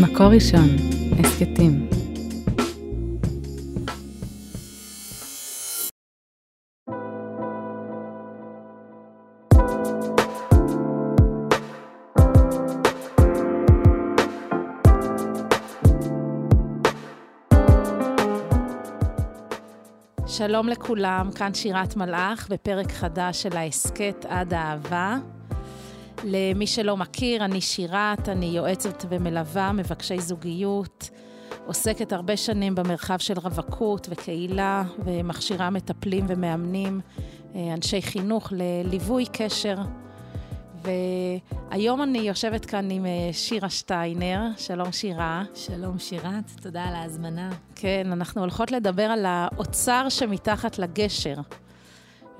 מקור ראשון, הסכתים. שלום לכולם, כאן שירת מלאך בפרק חדש של ההסכת עד האהבה. למי שלא מכיר, אני שירת, אני יועצת ומלווה מבקשי זוגיות, עוסקת הרבה שנים במרחב של רווקות וקהילה, ומכשירה מטפלים ומאמנים, אה, אנשי חינוך לליווי קשר. והיום אני יושבת כאן עם אה, שירה שטיינר. שלום שירה. שלום שירת, תודה על ההזמנה. כן, אנחנו הולכות לדבר על האוצר שמתחת לגשר.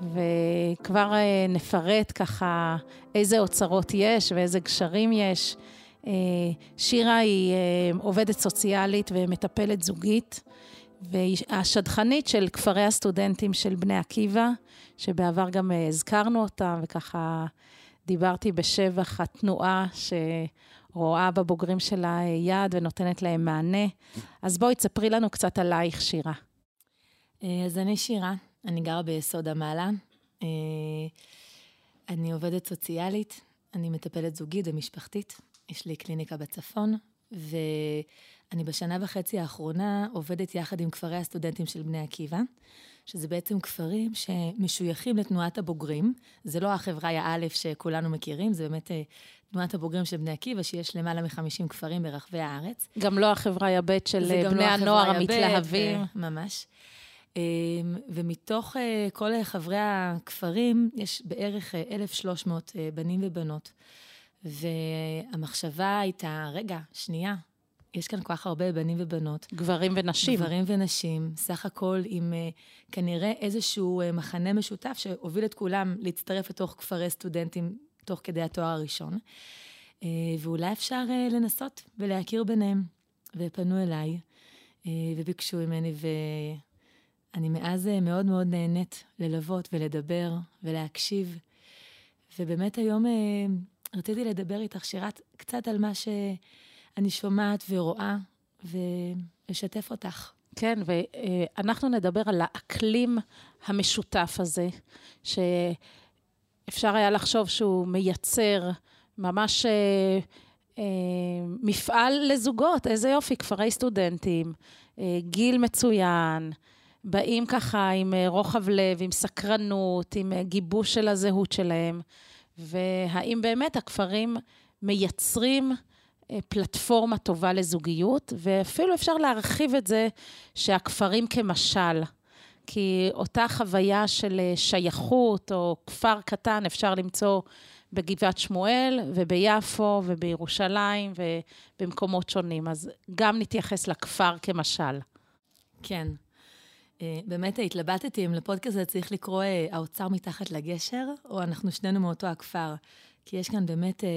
וכבר אה, נפרט ככה איזה אוצרות יש ואיזה גשרים יש. אה, שירה היא אה, עובדת סוציאלית ומטפלת זוגית, והיא השדכנית של כפרי הסטודנטים של בני עקיבא, שבעבר גם הזכרנו אותם, וככה דיברתי בשבח התנועה שרואה בבוגרים שלה יד ונותנת להם מענה. אז בואי תספרי לנו קצת עלייך, שירה. אז אני שירה, אני גרה ביסוד המעלה. אה, אני עובדת סוציאלית, אני מטפלת זוגית ומשפחתית. יש לי קליניקה בצפון, ואני בשנה וחצי האחרונה עובדת יחד עם כפרי הסטודנטים של בני עקיבא, שזה בעצם כפרים שמשויכים לתנועת הבוגרים. זה לא החברה א' שכולנו מכירים, זה באמת אה, תנועת הבוגרים של בני עקיבא, שיש למעלה מ-50 כפרים ברחבי הארץ. גם לא החברה ב' של בני לא הנוער המתלהבים. ממש. אמ, ומתוך אה, כל חברי הכפרים, יש בערך 1,300 אה, אה, בנים ובנות. והמחשבה הייתה, רגע, שנייה, יש כאן כל כך הרבה בנים ובנות. גברים ונשים. גברים ונשים, סך הכל עם כנראה איזשהו מחנה משותף שהוביל את כולם להצטרף לתוך כפרי סטודנטים תוך כדי התואר הראשון. ואולי אפשר לנסות ולהכיר ביניהם. ופנו אליי, וביקשו ממני, ו... אני מאז אה, מאוד מאוד נהנית ללוות ולדבר ולהקשיב. ובאמת היום אה, רציתי לדבר איתך, שירת, קצת על מה שאני שומעת ורואה, ולשתף אותך. כן, ואנחנו נדבר על האקלים המשותף הזה, שאפשר היה לחשוב שהוא מייצר ממש אה, אה, מפעל לזוגות, איזה יופי, כפרי סטודנטים, אה, גיל מצוין, באים ככה עם אה, רוחב לב, עם סקרנות, עם אה, גיבוש של הזהות שלהם, והאם באמת הכפרים מייצרים אה, פלטפורמה טובה לזוגיות, ואפילו אפשר להרחיב את זה שהכפרים כמשל. כי אותה חוויה של שייכות או כפר קטן אפשר למצוא בגבעת שמואל וביפו ובירושלים ובמקומות שונים. אז גם נתייחס לכפר כמשל. כן. אה, באמת התלבטתי אם לפודקאסט הזה צריך לקרוא אה, האוצר מתחת לגשר, או אנחנו שנינו מאותו הכפר, כי יש כאן באמת אה,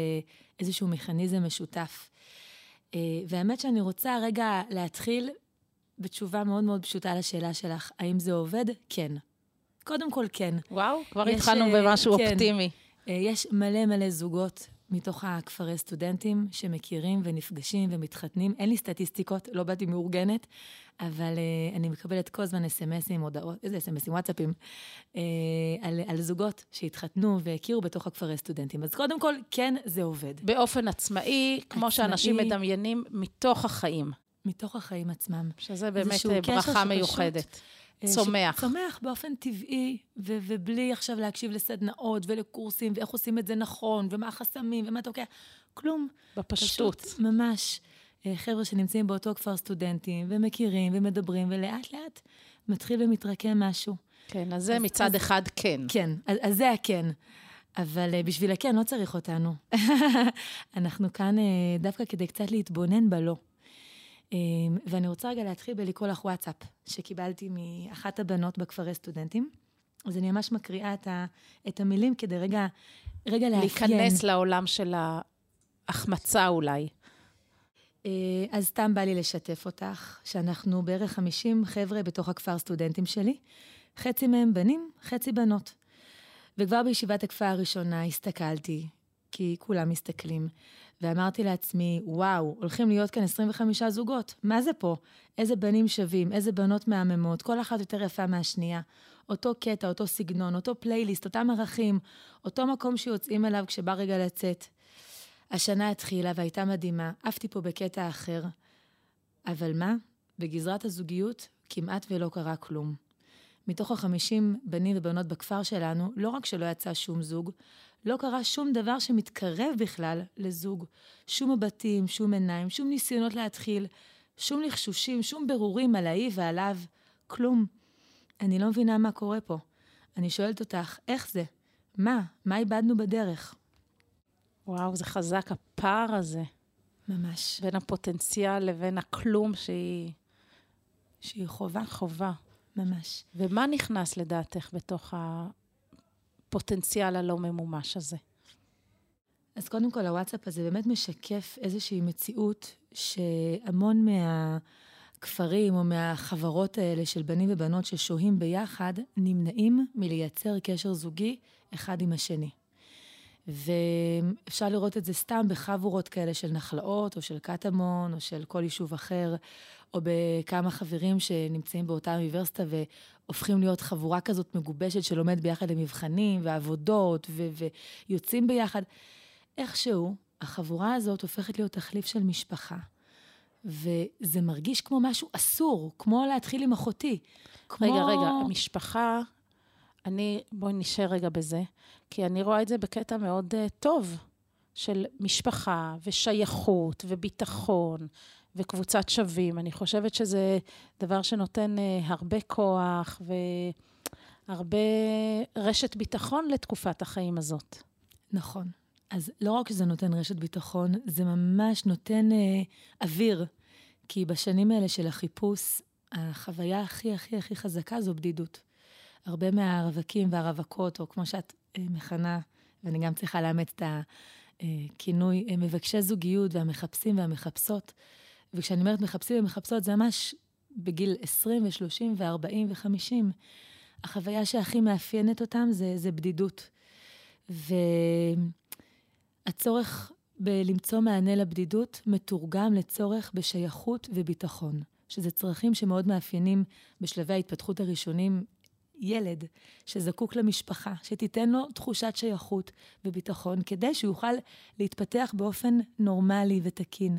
איזשהו מכניזם משותף. והאמת שאני רוצה רגע להתחיל בתשובה מאוד מאוד פשוטה לשאלה שלך, האם זה עובד? כן. קודם כל, כן. וואו, כבר יש, התחלנו במשהו כן, אופטימי. יש מלא מלא זוגות מתוך הכפרי סטודנטים שמכירים ונפגשים ומתחתנים. אין לי סטטיסטיקות, לא באתי מאורגנת, אבל uh, אני מקבלת כל הזמן אס.אם.אסים, הודעות, איזה אס.אם.אסים, וואטסאפים, uh, על, על זוגות שהתחתנו והכירו בתוך הכפרי סטודנטים. אז קודם כל, כן, זה עובד. באופן עצמאי, כמו עצמאי, שאנשים מדמיינים, מתוך החיים. מתוך החיים עצמם. שזה באמת ברכה מיוחדת. אה, צומח. צומח באופן טבעי, ו- ובלי עכשיו להקשיב לסדנאות ולקורסים, ואיך עושים את זה נכון, ומה החסמים, ומה אתה לוקח, כלום. בפשטות. פשוט, ממש. אה, חבר'ה שנמצאים באותו כפר סטודנטים, ומכירים, ומדברים, ולאט לאט מתחיל ומתרקם משהו. כן, אז זה אז, מצד אז, אחד כן. כן, אז, אז זה הכן. אבל uh, בשביל הכן לא צריך אותנו. אנחנו כאן uh, דווקא כדי קצת להתבונן בלא. Um, ואני רוצה רגע להתחיל בלקרוא לך וואטסאפ, שקיבלתי מאחת הבנות בכפרי סטודנטים. אז אני ממש מקריאה את, ה, את המילים כדי רגע, רגע לאפיין. להיכנס לעולם של ההחמצה אולי. אה, אז סתם בא לי לשתף אותך, שאנחנו בערך 50 חבר'ה בתוך הכפר סטודנטים שלי, חצי מהם בנים, חצי בנות. וכבר בישיבת הכפר הראשונה הסתכלתי, כי כולם מסתכלים, ואמרתי לעצמי, וואו, הולכים להיות כאן 25 זוגות, מה זה פה? איזה בנים שווים, איזה בנות מהממות, כל אחת יותר יפה מהשנייה. אותו קטע, אותו סגנון, אותו פלייליסט, אותם ערכים, אותו מקום שיוצאים אליו כשבא רגע לצאת. השנה התחילה והייתה מדהימה, עפתי פה בקטע אחר. אבל מה? בגזרת הזוגיות כמעט ולא קרה כלום. מתוך החמישים בנים ובנות בכפר שלנו, לא רק שלא יצא שום זוג, לא קרה שום דבר שמתקרב בכלל לזוג. שום מבטים, שום עיניים, שום ניסיונות להתחיל, שום לחשושים, שום ברורים על ההיא ועליו, כלום. אני לא מבינה מה קורה פה. אני שואלת אותך, איך זה? מה? מה איבדנו בדרך? וואו, זה חזק, הפער הזה. ממש. בין הפוטנציאל לבין הכלום שהיא... שהיא חובה. חובה. ממש. ומה נכנס לדעתך בתוך הפוטנציאל הלא ממומש הזה? אז קודם כל, הוואטסאפ הזה באמת משקף איזושהי מציאות שהמון מהכפרים או מהחברות האלה של בנים ובנות ששוהים ביחד, נמנעים מלייצר קשר זוגי אחד עם השני. ואפשר לראות את זה סתם בחבורות כאלה של נחלאות, או של קטמון, או של כל יישוב אחר, או בכמה חברים שנמצאים באותה אוניברסיטה והופכים להיות חבורה כזאת מגובשת שלומד ביחד למבחנים ועבודות ו- ויוצאים ביחד. איכשהו, החבורה הזאת הופכת להיות תחליף של משפחה. וזה מרגיש כמו משהו אסור, כמו להתחיל עם אחותי. כמו... רגע, רגע, המשפחה, אני, בואי נשאר רגע בזה, כי אני רואה את זה בקטע מאוד uh, טוב, של משפחה ושייכות וביטחון וקבוצת שווים. אני חושבת שזה דבר שנותן uh, הרבה כוח והרבה רשת ביטחון לתקופת החיים הזאת. נכון. אז לא רק שזה נותן רשת ביטחון, זה ממש נותן uh, אוויר. כי בשנים האלה של החיפוש, החוויה הכי הכי הכי חזקה זו בדידות. הרבה מהרווקים והרווקות, או כמו שאת uh, מכנה, ואני גם צריכה לאמץ את הכינוי, uh, מבקשי זוגיות והמחפשים והמחפשות. וכשאני אומרת מחפשים ומחפשות, זה ממש בגיל 20 ו-30 ו-40 ו-50. החוויה שהכי מאפיינת אותם זה, זה בדידות. והצורך בלמצוא מענה לבדידות מתורגם לצורך בשייכות וביטחון, שזה צרכים שמאוד מאפיינים בשלבי ההתפתחות הראשונים ילד שזקוק למשפחה, שתיתן לו תחושת שייכות וביטחון, כדי שהוא יוכל להתפתח באופן נורמלי ותקין.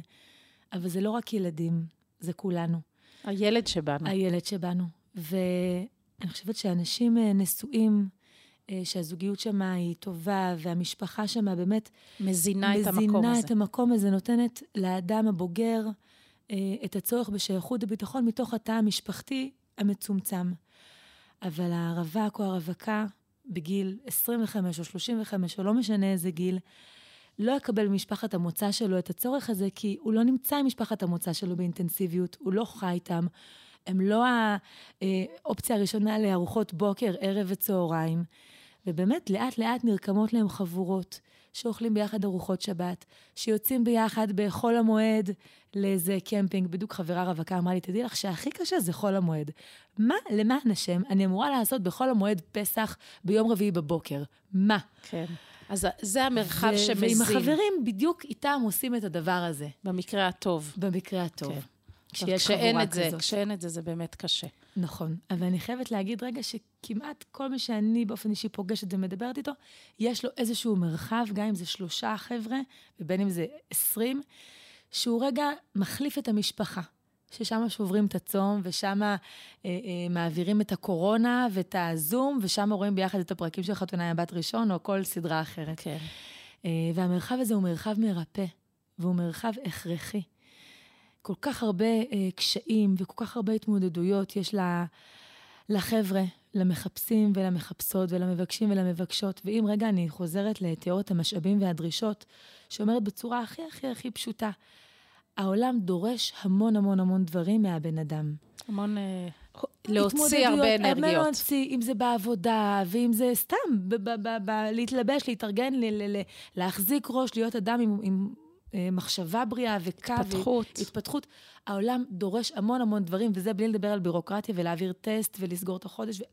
אבל זה לא רק ילדים, זה כולנו. הילד שבנו. הילד שבנו. ואני חושבת שאנשים אה, נשואים, אה, שהזוגיות שמה היא טובה, והמשפחה שמה באמת... מזינה את המקום הזה. מזינה את המקום הזה, נותנת לאדם הבוגר אה, את הצורך בשייכות וביטחון מתוך התא המשפחתי המצומצם. אבל הרווק או הרווקה, בגיל 25 או 35, או לא משנה איזה גיל, לא יקבל ממשפחת המוצא שלו את הצורך הזה, כי הוא לא נמצא עם משפחת המוצא שלו באינטנסיביות, הוא לא חי איתם. הם לא האופציה הראשונה לארוחות בוקר, ערב וצהריים. ובאמת, לאט-לאט נרקמות להם חבורות שאוכלים ביחד ארוחות שבת, שיוצאים ביחד בחול המועד לאיזה קמפינג. בדיוק חברה רווקה אמרה לי, תדעי לך שהכי קשה זה חול המועד. מה, למען השם, אני אמורה לעשות בחול המועד פסח ביום רביעי בבוקר? מה? כן. אז זה המרחב ו- שמזין. ועם החברים, בדיוק איתם עושים את הדבר הזה. במקרה הטוב. במקרה הטוב. כן. כשיש חבורה את זה, כזאת. כשאין את זה, זה באמת קשה. נכון. אבל אני חייבת להגיד רגע שכמעט כל מי שאני באופן אישי פוגשת ומדברת איתו, יש לו איזשהו מרחב, גם אם זה שלושה חבר'ה, ובין אם זה עשרים, שהוא רגע מחליף את המשפחה. ששם שוברים את הצום, ושם אה, אה, מעבירים את הקורונה ואת הזום, ושם רואים ביחד את הפרקים של חתונה עם בת ראשון, או כל סדרה אחרת. כן. אה, והמרחב הזה הוא מרחב מרפא, והוא מרחב הכרחי. כל כך הרבה אה, קשיים וכל כך הרבה התמודדויות יש לה, לחבר'ה, למחפשים ולמחפשות ולמבקשים ולמבקשות. ואם רגע אני חוזרת לתיאוריית המשאבים והדרישות, שאומרת בצורה הכי הכי הכי פשוטה, העולם דורש המון המון המון דברים מהבן אדם. המון... אה, להוציא הרבה אנרגיות. הרבה להוציא, אם זה בעבודה, ואם זה סתם, ב- ב- ב- להתלבש, להתארגן, ל- ל- להחזיק ראש, להיות אדם עם, עם אה, מחשבה בריאה וקו. התפתחות. התפתחות. העולם דורש המון המון דברים, וזה בלי לדבר על בירוקרטיה ולהעביר טסט ולסגור את החודש. ו...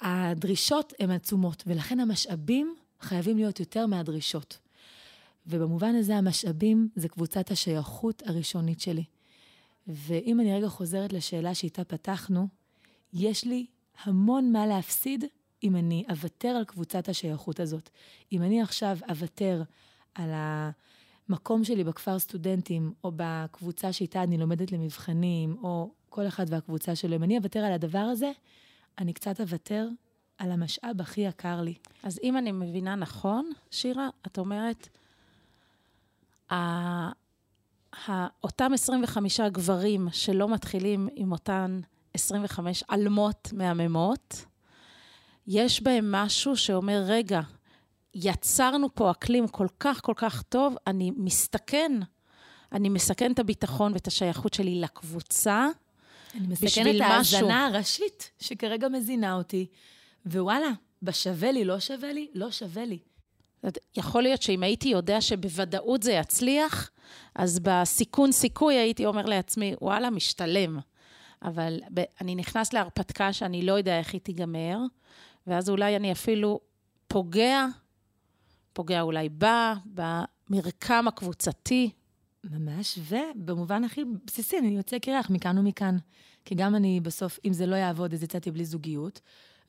הדרישות הן עצומות, ולכן המשאבים חייבים להיות יותר מהדרישות. ובמובן הזה המשאבים זה קבוצת השייכות הראשונית שלי. ואם אני רגע חוזרת לשאלה שאיתה פתחנו, יש לי המון מה להפסיד אם אני אוותר על קבוצת השייכות הזאת. אם אני עכשיו אוותר על המקום שלי בכפר סטודנטים, או בקבוצה שאיתה אני לומדת למבחנים, או כל אחד והקבוצה שלו, אם אני אוותר על הדבר הזה, אני קצת אוותר על המשאב הכי יקר לי. אז אם אני מבינה נכון, שירה, את אומרת, אותם 25 גברים שלא מתחילים עם אותן 25 עלמות מהממות, יש בהם משהו שאומר, רגע, יצרנו פה אקלים כל כך כל כך טוב, אני מסתכן, אני מסכן את הביטחון ואת השייכות שלי לקבוצה, אני מסכן את ההאזנה הראשית שכרגע מזינה אותי, ווואלה, בשווה לי, לא שווה לי, לא שווה לי. יכול להיות שאם הייתי יודע שבוודאות זה יצליח, אז בסיכון סיכוי הייתי אומר לעצמי, וואלה, משתלם. אבל אני נכנס להרפתקה שאני לא יודע איך היא תיגמר, ואז אולי אני אפילו פוגע, פוגע אולי בה, במרקם הקבוצתי. ממש, ובמובן הכי בסיסי, אני יוצא קרח מכאן ומכאן. כי גם אני בסוף, אם זה לא יעבוד, אז יצאתי בלי זוגיות,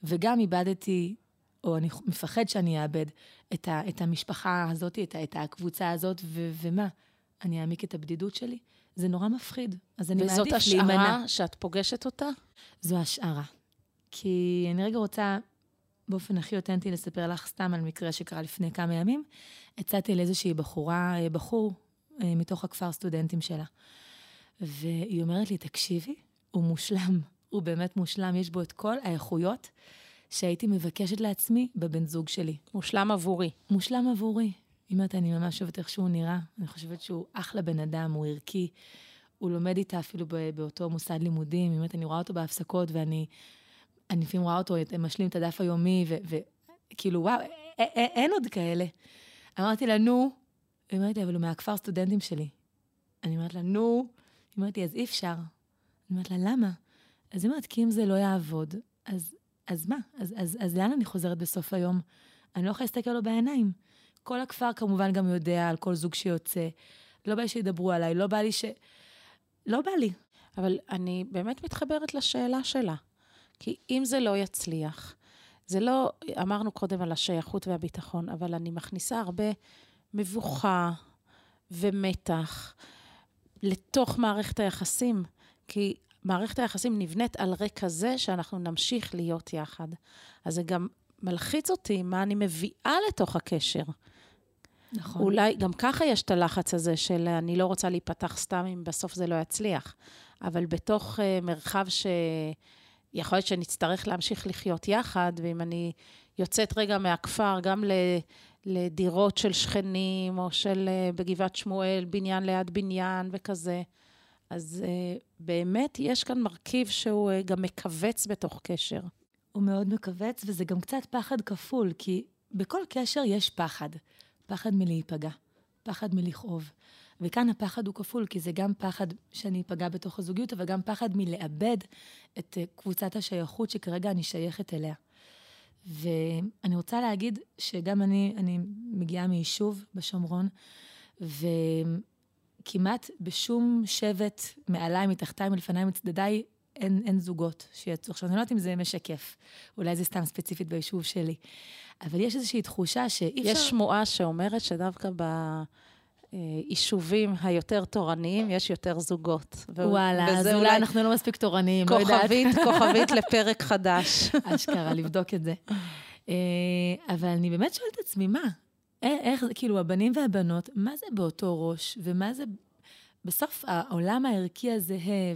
וגם איבדתי, או אני מפחד שאני אאבד את, ה, את המשפחה הזאת, את, ה, את הקבוצה הזאת, ו, ומה? אני אעמיק את הבדידות שלי? זה נורא מפחיד. אז אני מעדיף להימנע. וזאת השערה שאת פוגשת אותה? זו השערה. כי אני רגע רוצה, באופן הכי אותנטי, לספר לך סתם על מקרה שקרה לפני כמה ימים. הצעתי לאיזושהי בחורה, אה, בחור, אה, מתוך הכפר סטודנטים שלה. והיא אומרת לי, תקשיבי, הוא מושלם, הוא באמת מושלם, יש בו את כל האיכויות שהייתי מבקשת לעצמי בבן זוג שלי. מושלם עבורי. מושלם עבורי. היא אומרת, אני ממש אוהבת איך שהוא נראה, אני חושבת שהוא אחלה בן אדם, הוא ערכי, הוא לומד איתה אפילו באותו מוסד לימודים, היא אומרת, אני רואה אותו בהפסקות ואני, אני לפעמים רואה אותו, משלים את הדף היומי, וכאילו, וואו, אין עוד כאלה. אמרתי לה, נו, היא אומרת לי, אבל הוא מהכפר סטודנטים שלי. אני אומרת לה, נו, היא אומרת לי, אז אי אפשר. אני אומרת לה, למה? אז היא אומרת, כי אם זה לא יעבוד, אז, אז מה? אז, אז, אז לאן אני חוזרת בסוף היום? אני לא יכולה להסתכל לו בעיניים. כל הכפר כמובן גם יודע על כל זוג שיוצא. לא בא לי שידברו עליי, לא בא לי ש... לא בא לי. אבל אני באמת מתחברת לשאלה שלה. כי אם זה לא יצליח, זה לא, אמרנו קודם על השייכות והביטחון, אבל אני מכניסה הרבה מבוכה ומתח לתוך מערכת היחסים. כי מערכת היחסים נבנית על רקע זה שאנחנו נמשיך להיות יחד. אז זה גם מלחיץ אותי מה אני מביאה לתוך הקשר. נכון. אולי גם ככה יש את הלחץ הזה של אני לא רוצה להיפתח סתם אם בסוף זה לא יצליח. אבל בתוך uh, מרחב שיכול להיות שנצטרך להמשיך לחיות יחד, ואם אני יוצאת רגע מהכפר, גם ל... לדירות של שכנים, או של uh, בגבעת שמואל, בניין ליד בניין וכזה, אז uh, באמת יש כאן מרכיב שהוא uh, גם מכווץ בתוך קשר. הוא מאוד מכווץ, וזה גם קצת פחד כפול, כי בכל קשר יש פחד. פחד מלהיפגע, פחד מלכאוב. וכאן הפחד הוא כפול, כי זה גם פחד שאני אפגע בתוך הזוגיות, אבל גם פחד מלאבד את uh, קבוצת השייכות שכרגע אני שייכת אליה. ואני רוצה להגיד שגם אני, אני מגיעה מיישוב בשומרון, ו... כמעט בשום שבט, מעליי, מתחתיי, מלפניי, מצדדיי, אין, אין זוגות שיצאו. עכשיו, אני לא יודעת אם זה משקף, אולי זה סתם ספציפית ביישוב שלי, אבל יש איזושהי תחושה שאי אפשר... יש שמועה שאומרת שדווקא ביישובים היותר תורניים יש יותר זוגות. וואלה, אז אולי, אולי אנחנו לא מספיק תורניים, לא יודעת. כוכבית, כוכבית לפרק חדש. אשכרה, לבדוק את זה. אה, אבל אני באמת שואלת את עצמי, מה? איך, כאילו, הבנים והבנות, מה זה באותו ראש, ומה זה... בסוף העולם הערכי הזהה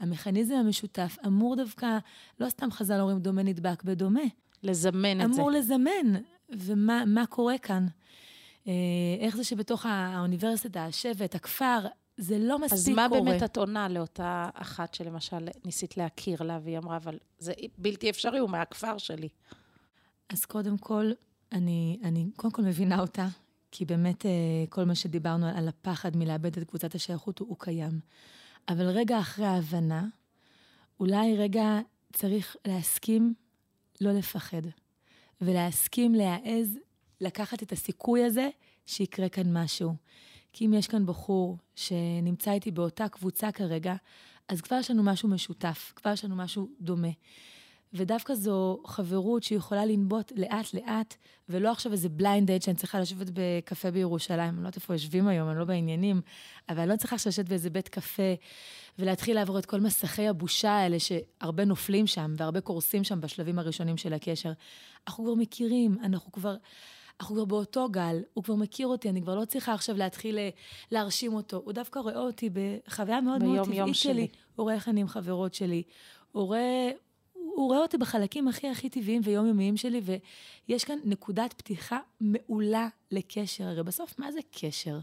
והמכניזם המשותף אמור דווקא, לא סתם חז"ל אומרים דומה נדבק בדומה. לזמן את זה. אמור לזמן, ומה קורה כאן. אה, איך זה שבתוך האוניברסיטה, השבט, הכפר, זה לא מספיק קורה. אז מה קורה. באמת את עונה לאותה אחת שלמשל ניסית להכיר לה, והיא אמרה, אבל זה בלתי אפשרי, הוא מהכפר שלי. אז קודם כל, אני, אני קודם כל מבינה אותה, כי באמת אה, כל מה שדיברנו על הפחד מלאבד את קבוצת השייכות הוא, הוא קיים. אבל רגע אחרי ההבנה, אולי רגע צריך להסכים לא לפחד, ולהסכים להעז לקחת את הסיכוי הזה שיקרה כאן משהו. כי אם יש כאן בחור שנמצא איתי באותה קבוצה כרגע, אז כבר יש לנו משהו משותף, כבר יש לנו משהו דומה. ודווקא זו חברות שיכולה לנבוט לאט-לאט, ולא עכשיו איזה בליינד אד שאני צריכה לשבת בקפה בירושלים. אני לא יודעת איפה יושבים היום, אני לא בעניינים, אבל אני לא צריכה לשבת באיזה בית קפה ולהתחיל לעבור את כל מסכי הבושה האלה, שהרבה נופלים שם והרבה קורסים שם בשלבים הראשונים של הקשר. אנחנו כבר מכירים, אנחנו כבר... אנחנו כבר באותו גל, הוא כבר מכיר אותי, אני כבר לא צריכה עכשיו להתחיל אה, להרשים אותו. הוא דווקא רואה אותי בחוויה מאוד מאוד טבעית שלי. שלי. הוא רואה איך אני עם חברות שלי. הוא רואה, הוא רואה אותי בחלקים הכי הכי טבעיים ויומיומיים שלי, ויש כאן נקודת פתיחה מעולה לקשר. הרי בסוף, מה זה קשר?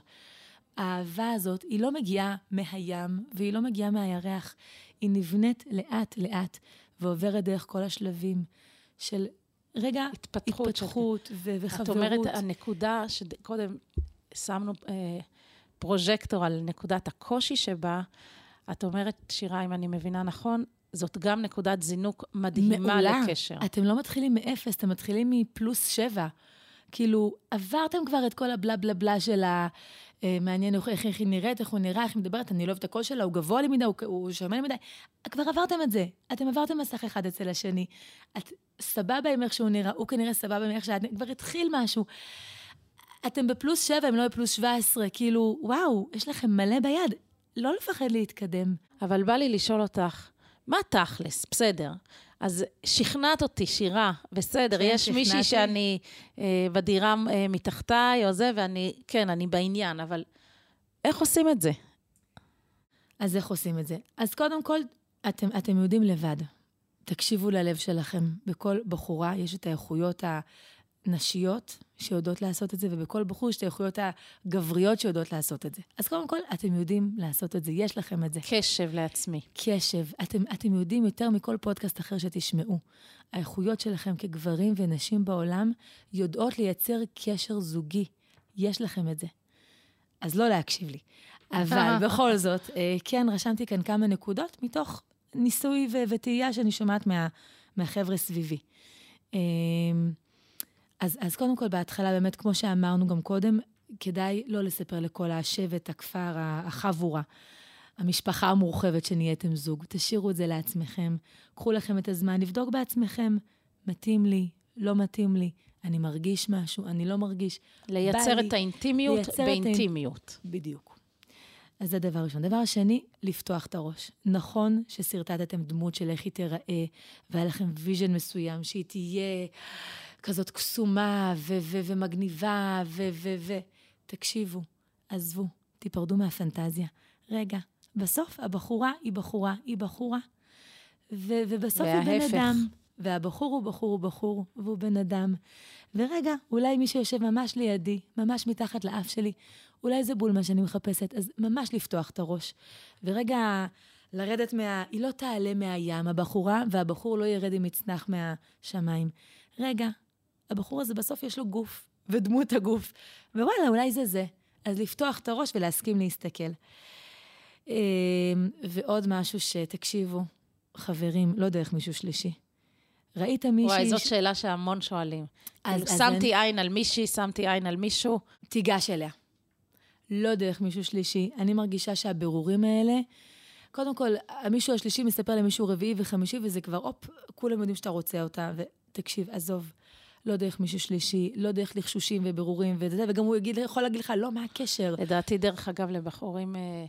האהבה הזאת, היא לא מגיעה מהים והיא לא מגיעה מהירח, היא נבנית לאט-לאט ועוברת דרך כל השלבים של רגע התפתחות, התפתחות ו- וחברות. את אומרת, הנקודה שקודם שמנו אה, פרוז'קטור על נקודת הקושי שבה, את אומרת, שירה, אם אני מבינה נכון, זאת גם נקודת זינוק מדהימה מעולה. לקשר. אתם לא מתחילים מאפס, אתם מתחילים מפלוס שבע. כאילו, עברתם כבר את כל הבלה בלה בלה של ה... אה, מעניין איך, איך היא נראית, איך הוא נראה, איך היא מדברת, אני לא אוהבת את הקול שלה, הוא גבוה לי מדי, הוא, הוא שומע לי מדי. כבר עברתם את זה. אתם עברתם מסך אחד אצל השני. את סבבה עם איך שהוא נראה, הוא כנראה סבבה עם איך שאת... כבר התחיל משהו. אתם בפלוס שבע, אם לא בפלוס שבע עשרה, כאילו, וואו, יש לכם מלא ביד. לא לפחד להתקדם. אבל בא לי לשאול אותך, מה תכלס? בסדר. אז שכנעת אותי, שירה, בסדר, כן, יש. מישהי שאני אה, בדירה אה, מתחתיי או זה, ואני, כן, אני בעניין, אבל איך עושים את זה? אז איך עושים את זה? אז קודם כל, אתם, אתם יודעים לבד. תקשיבו ללב שלכם. בכל בחורה יש את האיכויות נשיות שיודעות לעשות את זה, ובכל בחור יש את האיכויות הגבריות שיודעות לעשות את זה. אז קודם כל, אתם יודעים לעשות את זה, יש לכם את זה. קשב לעצמי. קשב. אתם, אתם יודעים יותר מכל פודקאסט אחר שתשמעו. האיכויות שלכם כגברים ונשים בעולם יודעות לייצר קשר זוגי. יש לכם את זה. אז לא להקשיב לי. אבל בכל זאת, אה, כן, רשמתי כאן כמה נקודות מתוך ניסוי וטעייה שאני שומעת מה, מהחבר'ה סביבי. אז, אז קודם כל, בהתחלה, באמת, כמו שאמרנו גם קודם, כדאי לא לספר לכל השבט, הכפר, החבורה, המשפחה המורחבת שנהייתם זוג. תשאירו את זה לעצמכם. קחו לכם את הזמן לבדוק בעצמכם, מתאים לי, לא מתאים לי, אני מרגיש משהו, אני לא מרגיש. לייצר את האינטימיות לייצר באינטימיות. את... בדיוק. אז זה דבר ראשון. דבר שני, לפתוח את הראש. נכון ששרטטתם דמות של איך היא תיראה, והיה לכם vision מסוים, שהיא תהיה כזאת קסומה ו- ו- ומגניבה, ו- ו- ו... תקשיבו, עזבו, תיפרדו מהפנטזיה. רגע, בסוף הבחורה היא בחורה, היא בחורה, ו- ובסוף היא בן אדם. והבחור הוא בחור הוא בחור, והוא בן אדם. ורגע, אולי מי שיושב ממש לידי, ממש מתחת לאף שלי, אולי זה בול מה שאני מחפשת, אז ממש לפתוח את הראש. ורגע, לרדת מה... היא לא תעלה מהים, הבחורה, והבחור לא ירד עם מצנח מהשמיים. רגע, הבחור הזה בסוף יש לו גוף, ודמות הגוף, ווואלה, אולי זה זה. אז לפתוח את הראש ולהסכים להסתכל. אמ, ועוד משהו שתקשיבו, חברים, לא דרך מישהו שלישי. ראית מישהי... וואי, זאת ש... שאלה שהמון שואלים. אז, אז שמתי אני... עין על מישהי, שמתי עין על מישהו. תיגש אליה. לא דרך מישהו שלישי. אני מרגישה שהבירורים האלה, קודם כל, המישהו השלישי מספר למישהו רביעי וחמישי, וזה כבר, הופ, כולם יודעים שאתה רוצה אותה, ותקשיב, עזוב. לא דרך מישהו שלישי, לא דרך לחשושים ובירורים וזה, וגם הוא יגיד, יכול להגיד לך, לא, מה הקשר? לדעתי, דרך אגב, לבחורים אה,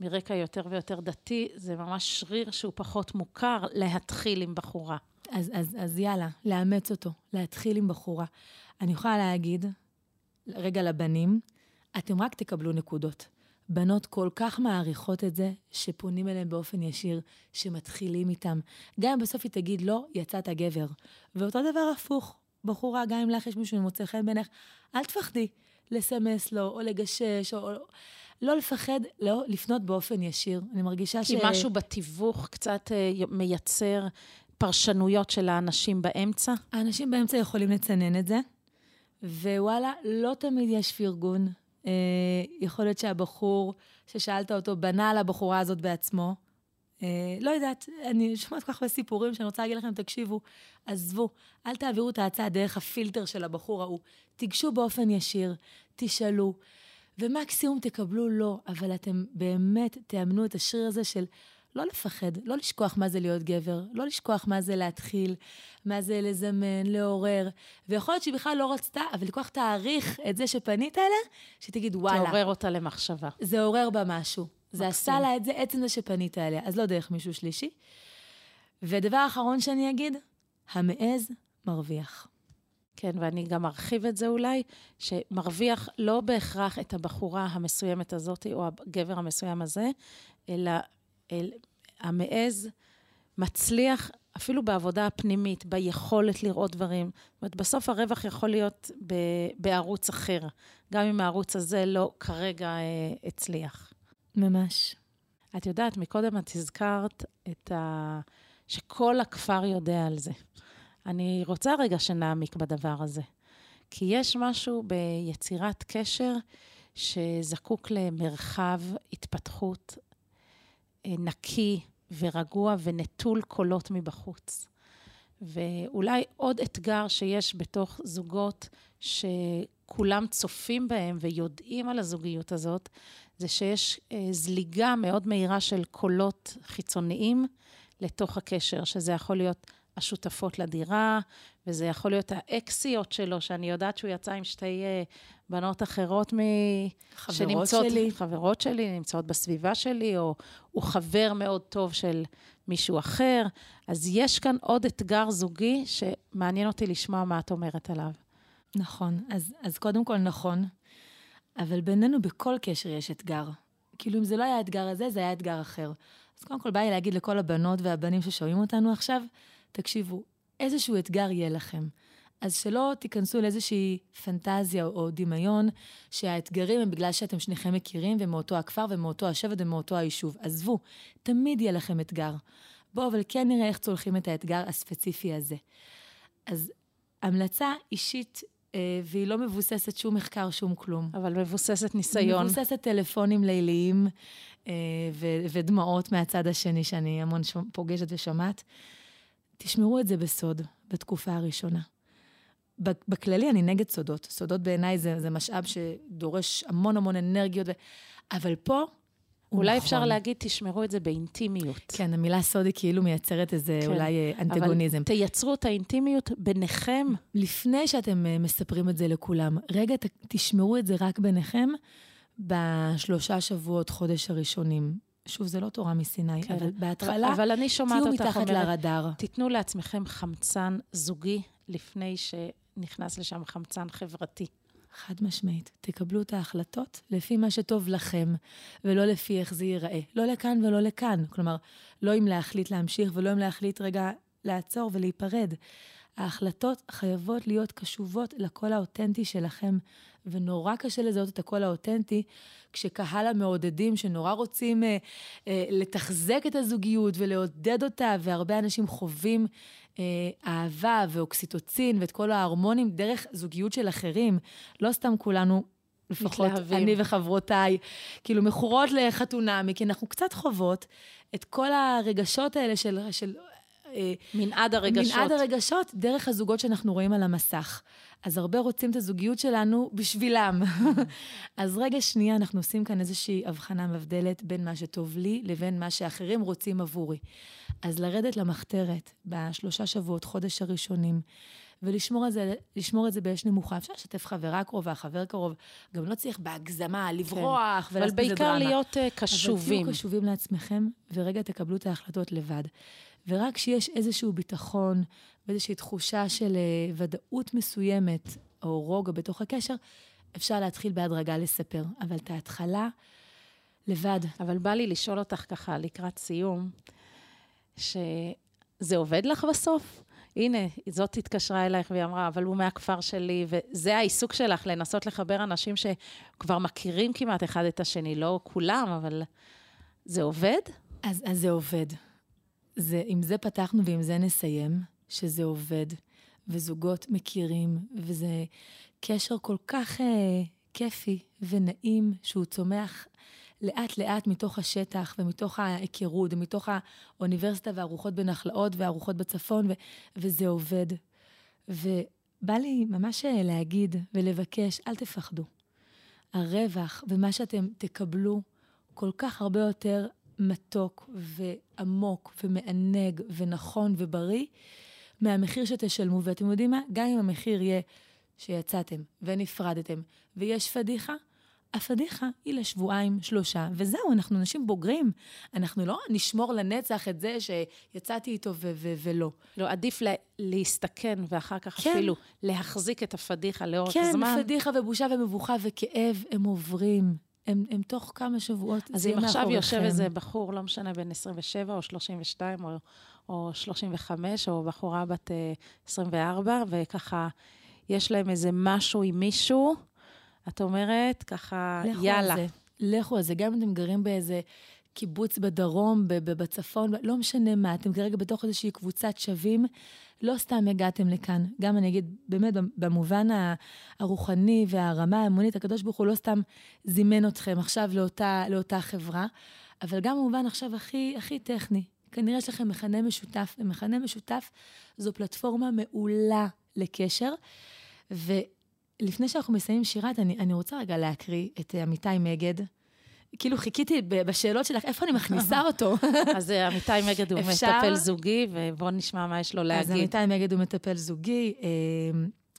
מרקע יותר ויותר דתי, זה ממש שריר שהוא פחות מוכר להתחיל עם בחורה. אז, אז, אז יאללה, לאמץ אותו, להתחיל עם בחורה. אני יכולה להגיד, רגע לבנים, אתם רק תקבלו נקודות. בנות כל כך מעריכות את זה, שפונים אליהם באופן ישיר, שמתחילים איתם. גם אם בסוף היא תגיד לא, יצאת גבר. ואותו דבר הפוך, בחורה, גם אם לך יש מישהו שמוצא חן בעיניך, אל תפחדי לסמס לו, או לגשש, או... לא לפחד, לא, לפנות באופן ישיר. אני מרגישה כי ש... כי משהו בתיווך קצת uh, מייצר פרשנויות של האנשים באמצע? האנשים באמצע יכולים לצנן את זה, ווואלה, לא תמיד יש פרגון. Uh, יכול להיות שהבחור ששאלת אותו בנה על הבחורה הזאת בעצמו, אה, לא יודעת, אני שומעת כל כך הרבה סיפורים שאני רוצה להגיד לכם, תקשיבו, עזבו, אל תעבירו את ההצעה דרך הפילטר של הבחור ההוא. תיגשו באופן ישיר, תשאלו, ומקסימום תקבלו לא, אבל אתם באמת תאמנו את השריר הזה של לא לפחד, לא לשכוח מה זה להיות גבר, לא לשכוח מה זה להתחיל, מה זה לזמן, לעורר. ויכול להיות שהיא בכלל לא רצתה, אבל לקוח תאריך את זה שפנית אליה, שתגיד, וואלה. תעורר אותה למחשבה. זה עורר בה משהו. זה עשה לה את זה עצם זה שפנית אליה, אז לא דרך מישהו שלישי. ודבר אחרון שאני אגיד, המעז מרוויח. כן, ואני גם ארחיב את זה אולי, שמרוויח לא בהכרח את הבחורה המסוימת הזאת, או הגבר המסוים הזה, אלא אל, המעז מצליח אפילו בעבודה הפנימית, ביכולת לראות דברים. זאת אומרת, בסוף הרווח יכול להיות ב, בערוץ אחר, גם אם הערוץ הזה לא כרגע אה, הצליח. ממש. את יודעת, מקודם את הזכרת את ה... שכל הכפר יודע על זה. אני רוצה רגע שנעמיק בדבר הזה. כי יש משהו ביצירת קשר שזקוק למרחב התפתחות אה, נקי ורגוע ונטול קולות מבחוץ. ואולי עוד אתגר שיש בתוך זוגות שכולם צופים בהם ויודעים על הזוגיות הזאת, זה שיש אה, זליגה מאוד מהירה של קולות חיצוניים לתוך הקשר, שזה יכול להיות השותפות לדירה, וזה יכול להיות האקסיות שלו, שאני יודעת שהוא יצא עם שתי uh, בנות אחרות מ... חברות שנמצאות, שלי. חברות שלי, נמצאות בסביבה שלי, או הוא חבר מאוד טוב של מישהו אחר. אז יש כאן עוד אתגר זוגי שמעניין אותי לשמוע מה את אומרת עליו. נכון, אז, אז קודם כל נכון, אבל בינינו בכל קשר יש אתגר. כאילו, אם זה לא היה האתגר הזה, זה היה אתגר אחר. אז קודם כל בא לי להגיד לכל הבנות והבנים ששומעים אותנו עכשיו, תקשיבו, איזשהו אתגר יהיה לכם. אז שלא תיכנסו לאיזושהי פנטזיה או דמיון שהאתגרים הם בגלל שאתם שניכם מכירים ומאותו הכפר ומאותו השבט ומאותו היישוב. עזבו, תמיד יהיה לכם אתגר. בואו, אבל כן נראה איך צולחים את האתגר הספציפי הזה. אז המלצה אישית, והיא לא מבוססת שום מחקר, שום כלום. אבל מבוססת ניסיון. מבוססת טלפונים ליליים אה, ו- ודמעות מהצד השני, שאני המון פוגשת ושומעת. תשמרו את זה בסוד בתקופה הראשונה. בכללי אני נגד סודות. סודות בעיניי זה, זה משאב שדורש המון המון אנרגיות, ו... אבל פה אולי נכון. אפשר להגיד, תשמרו את זה באינטימיות. כן, המילה סוד היא כאילו מייצרת איזה כן. אולי אה, אנטגוניזם. אבל תייצרו את האינטימיות ביניכם. לפני שאתם אה, מספרים את זה לכולם, רגע, תשמרו את זה רק ביניכם בשלושה שבועות, חודש הראשונים. שוב, זה לא תורה מסיני, כן. אבל בהתחלה, אבל אני שומעת אותך אומרת, תהיו מתחת לרדאר. תיתנו לעצמכם חמצן זוגי לפני שנכנס לשם חמצן חברתי. חד משמעית. תקבלו את ההחלטות לפי מה שטוב לכם, ולא לפי איך זה ייראה. לא לכאן ולא לכאן. כלומר, לא אם להחליט להמשיך ולא אם להחליט רגע לעצור ולהיפרד. ההחלטות חייבות להיות קשובות לקול האותנטי שלכם, ונורא קשה לזהות את הקול האותנטי כשקהל המעודדים שנורא רוצים אה, אה, לתחזק את הזוגיות ולעודד אותה, והרבה אנשים חווים אהבה ואוקסיטוצין ואת כל ההרמונים דרך זוגיות של אחרים. לא סתם כולנו לפחות מתלהבים. אני וחברותיי, כאילו מכורות לחתונמי, כי אנחנו קצת חוות את כל הרגשות האלה של, של אה, מנעד הרגשות. מנעד הרגשות דרך הזוגות שאנחנו רואים על המסך. אז הרבה רוצים את הזוגיות שלנו בשבילם. אז רגע שנייה, אנחנו עושים כאן איזושהי הבחנה מבדלת בין מה שטוב לי לבין מה שאחרים רוצים עבורי. אז לרדת למחתרת בשלושה שבועות, חודש הראשונים, ולשמור את זה, את זה באש נמוכה. אפשר לשתף חברה קרובה, חבר קרוב, גם לא צריך בהגזמה, לברוח כן. ולעשות בזה דרמה. אבל בעיקר להיות uh, קשובים. אבל תהיו קשובים לעצמכם, ורגע תקבלו את ההחלטות לבד. ורק כשיש איזשהו ביטחון ואיזושהי תחושה של uh, ודאות מסוימת, או רוגע בתוך הקשר, אפשר להתחיל בהדרגה לספר. אבל את ההתחלה, לבד. אבל בא לי לשאול אותך ככה לקראת סיום, שזה עובד לך בסוף? הנה, זאת התקשרה אלייך והיא אמרה, אבל הוא מהכפר שלי, וזה העיסוק שלך, לנסות לחבר אנשים שכבר מכירים כמעט אחד את השני, לא כולם, אבל זה עובד? אז, אז זה עובד. זה, עם זה פתחנו ועם זה נסיים, שזה עובד, וזוגות מכירים, וזה קשר כל כך אה, כיפי ונעים, שהוא צומח לאט-לאט מתוך השטח ומתוך ההיכרות ומתוך האוניברסיטה והרוחות בנחלאות והרוחות בצפון, ו- וזה עובד. ובא לי ממש להגיד ולבקש, אל תפחדו. הרווח ומה שאתם תקבלו כל כך הרבה יותר מתוק ועמוק ומענג ונכון ובריא מהמחיר שתשלמו. ואתם יודעים מה? גם אם המחיר יהיה שיצאתם ונפרדתם ויש פדיחה, הפדיחה היא לשבועיים, שלושה, וזהו, אנחנו אנשים בוגרים. אנחנו לא נשמור לנצח את זה שיצאתי איתו ו- ו- ולא. לא, עדיף לה, להסתכן ואחר כך כן. אפילו להחזיק את הפדיחה לאורך כן, זמן. כן, פדיחה ובושה ומבוכה וכאב, הם עוברים. הם, הם תוך כמה שבועות, אז אם עכשיו יושב איזה בחור, לא משנה, בן 27 או 32 או, או 35, או בחורה בת 24, אה, וככה, יש להם איזה משהו עם מישהו, את אומרת, ככה, לכו יאללה. על זה. לכו על זה, גם אם אתם גרים באיזה קיבוץ בדרום, בצפון, לא משנה מה, אתם כרגע בתוך איזושהי קבוצת שווים, לא סתם הגעתם לכאן. גם אני אגיד, באמת, במובן הרוחני והרמה האמונית, הקדוש ברוך הוא לא סתם זימן אתכם עכשיו לאותה, לאותה חברה, אבל גם במובן עכשיו הכי, הכי טכני. כנראה יש לכם מכנה משותף, ומכנה משותף זו פלטפורמה מעולה לקשר. ולפני שאנחנו מסיימים שירת, אני, אני רוצה רגע להקריא את עמיתי מגד. כאילו חיכיתי בשאלות שלך, איפה אני מכניסה אותו? אז אה, עמיתי מגד הוא מטפל זוגי, ובואו נשמע מה יש לו להגיד. אז עמיתי מגד הוא מטפל זוגי, אה,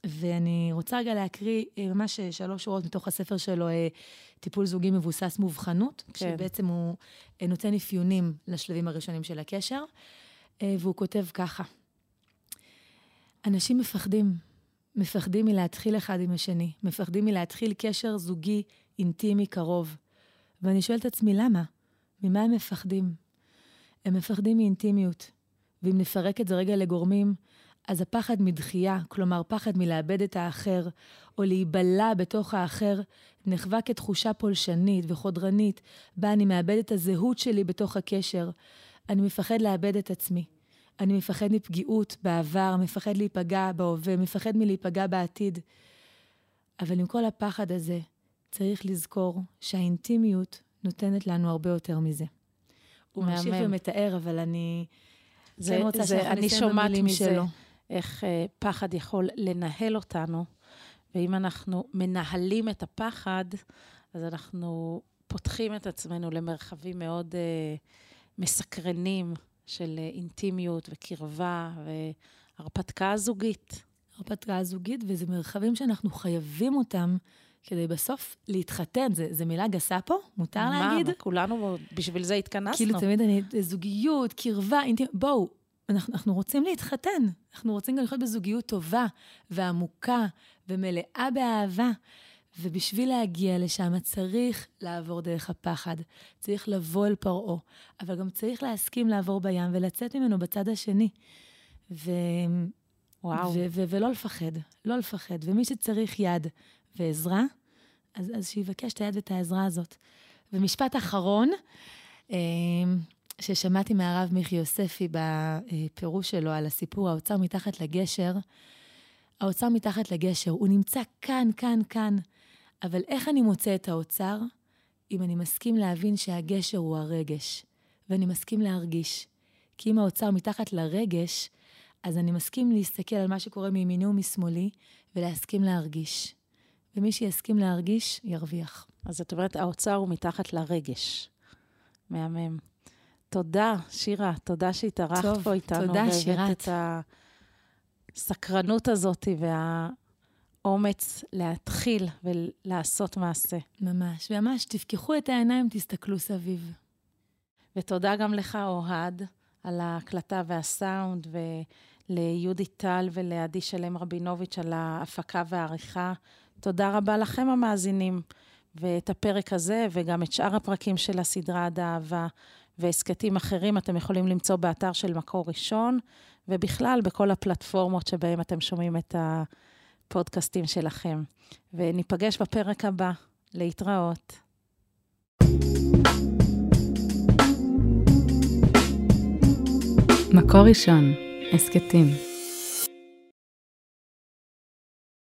ואני רוצה רגע להקריא אה, ממש שלוש שורות מתוך הספר שלו, טיפול זוגי מבוסס מובחנות, כן. שבעצם הוא נותן אפיונים לשלבים הראשונים של הקשר, והוא כותב ככה: אנשים מפחדים, מפחדים מלהתחיל אחד עם השני, מפחדים מלהתחיל קשר זוגי אינטימי קרוב. ואני שואלת את עצמי, למה? ממה הם מפחדים? הם מפחדים מאינטימיות. ואם נפרק את זה רגע לגורמים, אז הפחד מדחייה, כלומר פחד מלאבד את האחר, או להיבלע בתוך האחר, נחווה כתחושה פולשנית וחודרנית, בה אני מאבד את הזהות שלי בתוך הקשר. אני מפחד לאבד את עצמי. אני מפחד מפגיעות בעבר, מפחד להיפגע בהווה, מפחד מלהיפגע בעתיד. אבל עם כל הפחד הזה, צריך לזכור שהאינטימיות נותנת לנו הרבה יותר מזה. הוא ממשיך ומתאר, אבל אני זה, כן רוצה שאנחנו נסיים במילים שלו. אני שומעת מזה איך uh, פחד יכול לנהל אותנו, ואם אנחנו מנהלים את הפחד, אז אנחנו פותחים את עצמנו למרחבים מאוד uh, מסקרנים של uh, אינטימיות וקרבה והרפתקה זוגית. הרפתקה זוגית, וזה מרחבים שאנחנו חייבים אותם כדי בסוף להתחתן. זו מילה גסה פה? מותר מה, להגיד? מה, כולנו בשביל זה התכנסנו. כאילו, תמיד אני, זוגיות, קרבה, אינטימ... בואו, אנחנו, אנחנו רוצים להתחתן. אנחנו רוצים גם לחיות בזוגיות טובה ועמוקה ומלאה באהבה. ובשביל להגיע לשם צריך לעבור דרך הפחד. צריך לבוא אל פרעה, אבל גם צריך להסכים לעבור בים ולצאת ממנו בצד השני. ו... וואו. ו- ו- ולא לפחד, לא לפחד. ומי שצריך יד ועזרה, אז, אז שיבקש את היד ואת העזרה הזאת. ומשפט אחרון, אה, ששמעתי מהרב מיכי יוספי בפירוש שלו על הסיפור האוצר מתחת לגשר, האוצר מתחת לגשר, הוא נמצא כאן, כאן, כאן. אבל איך אני מוצא את האוצר? אם אני מסכים להבין שהגשר הוא הרגש, ואני מסכים להרגיש. כי אם האוצר מתחת לרגש, אז אני מסכים להסתכל על מה שקורה מימיני ומשמאלי, ולהסכים להרגיש. ומי שיסכים להרגיש, ירוויח. אז את אומרת, האוצר הוא מתחת לרגש. מהמם. תודה, שירה, תודה שהתארחת פה איתנו. תודה, שירת. את הסקרנות הזאת והאומץ להתחיל ולעשות מעשה. ממש, ממש, תפקחו את העיניים, תסתכלו סביב. ותודה גם לך, אוהד, על ההקלטה והסאונד, וליהודית טל ולעדי שלם רבינוביץ' על ההפקה והעריכה. תודה רבה לכם המאזינים, ואת הפרק הזה וגם את שאר הפרקים של הסדרה עד האהבה והסכתים אחרים אתם יכולים למצוא באתר של מקור ראשון, ובכלל בכל הפלטפורמות שבהם אתם שומעים את הפודקאסטים שלכם. וניפגש בפרק הבא. להתראות. מקור ראשון, הסכתים.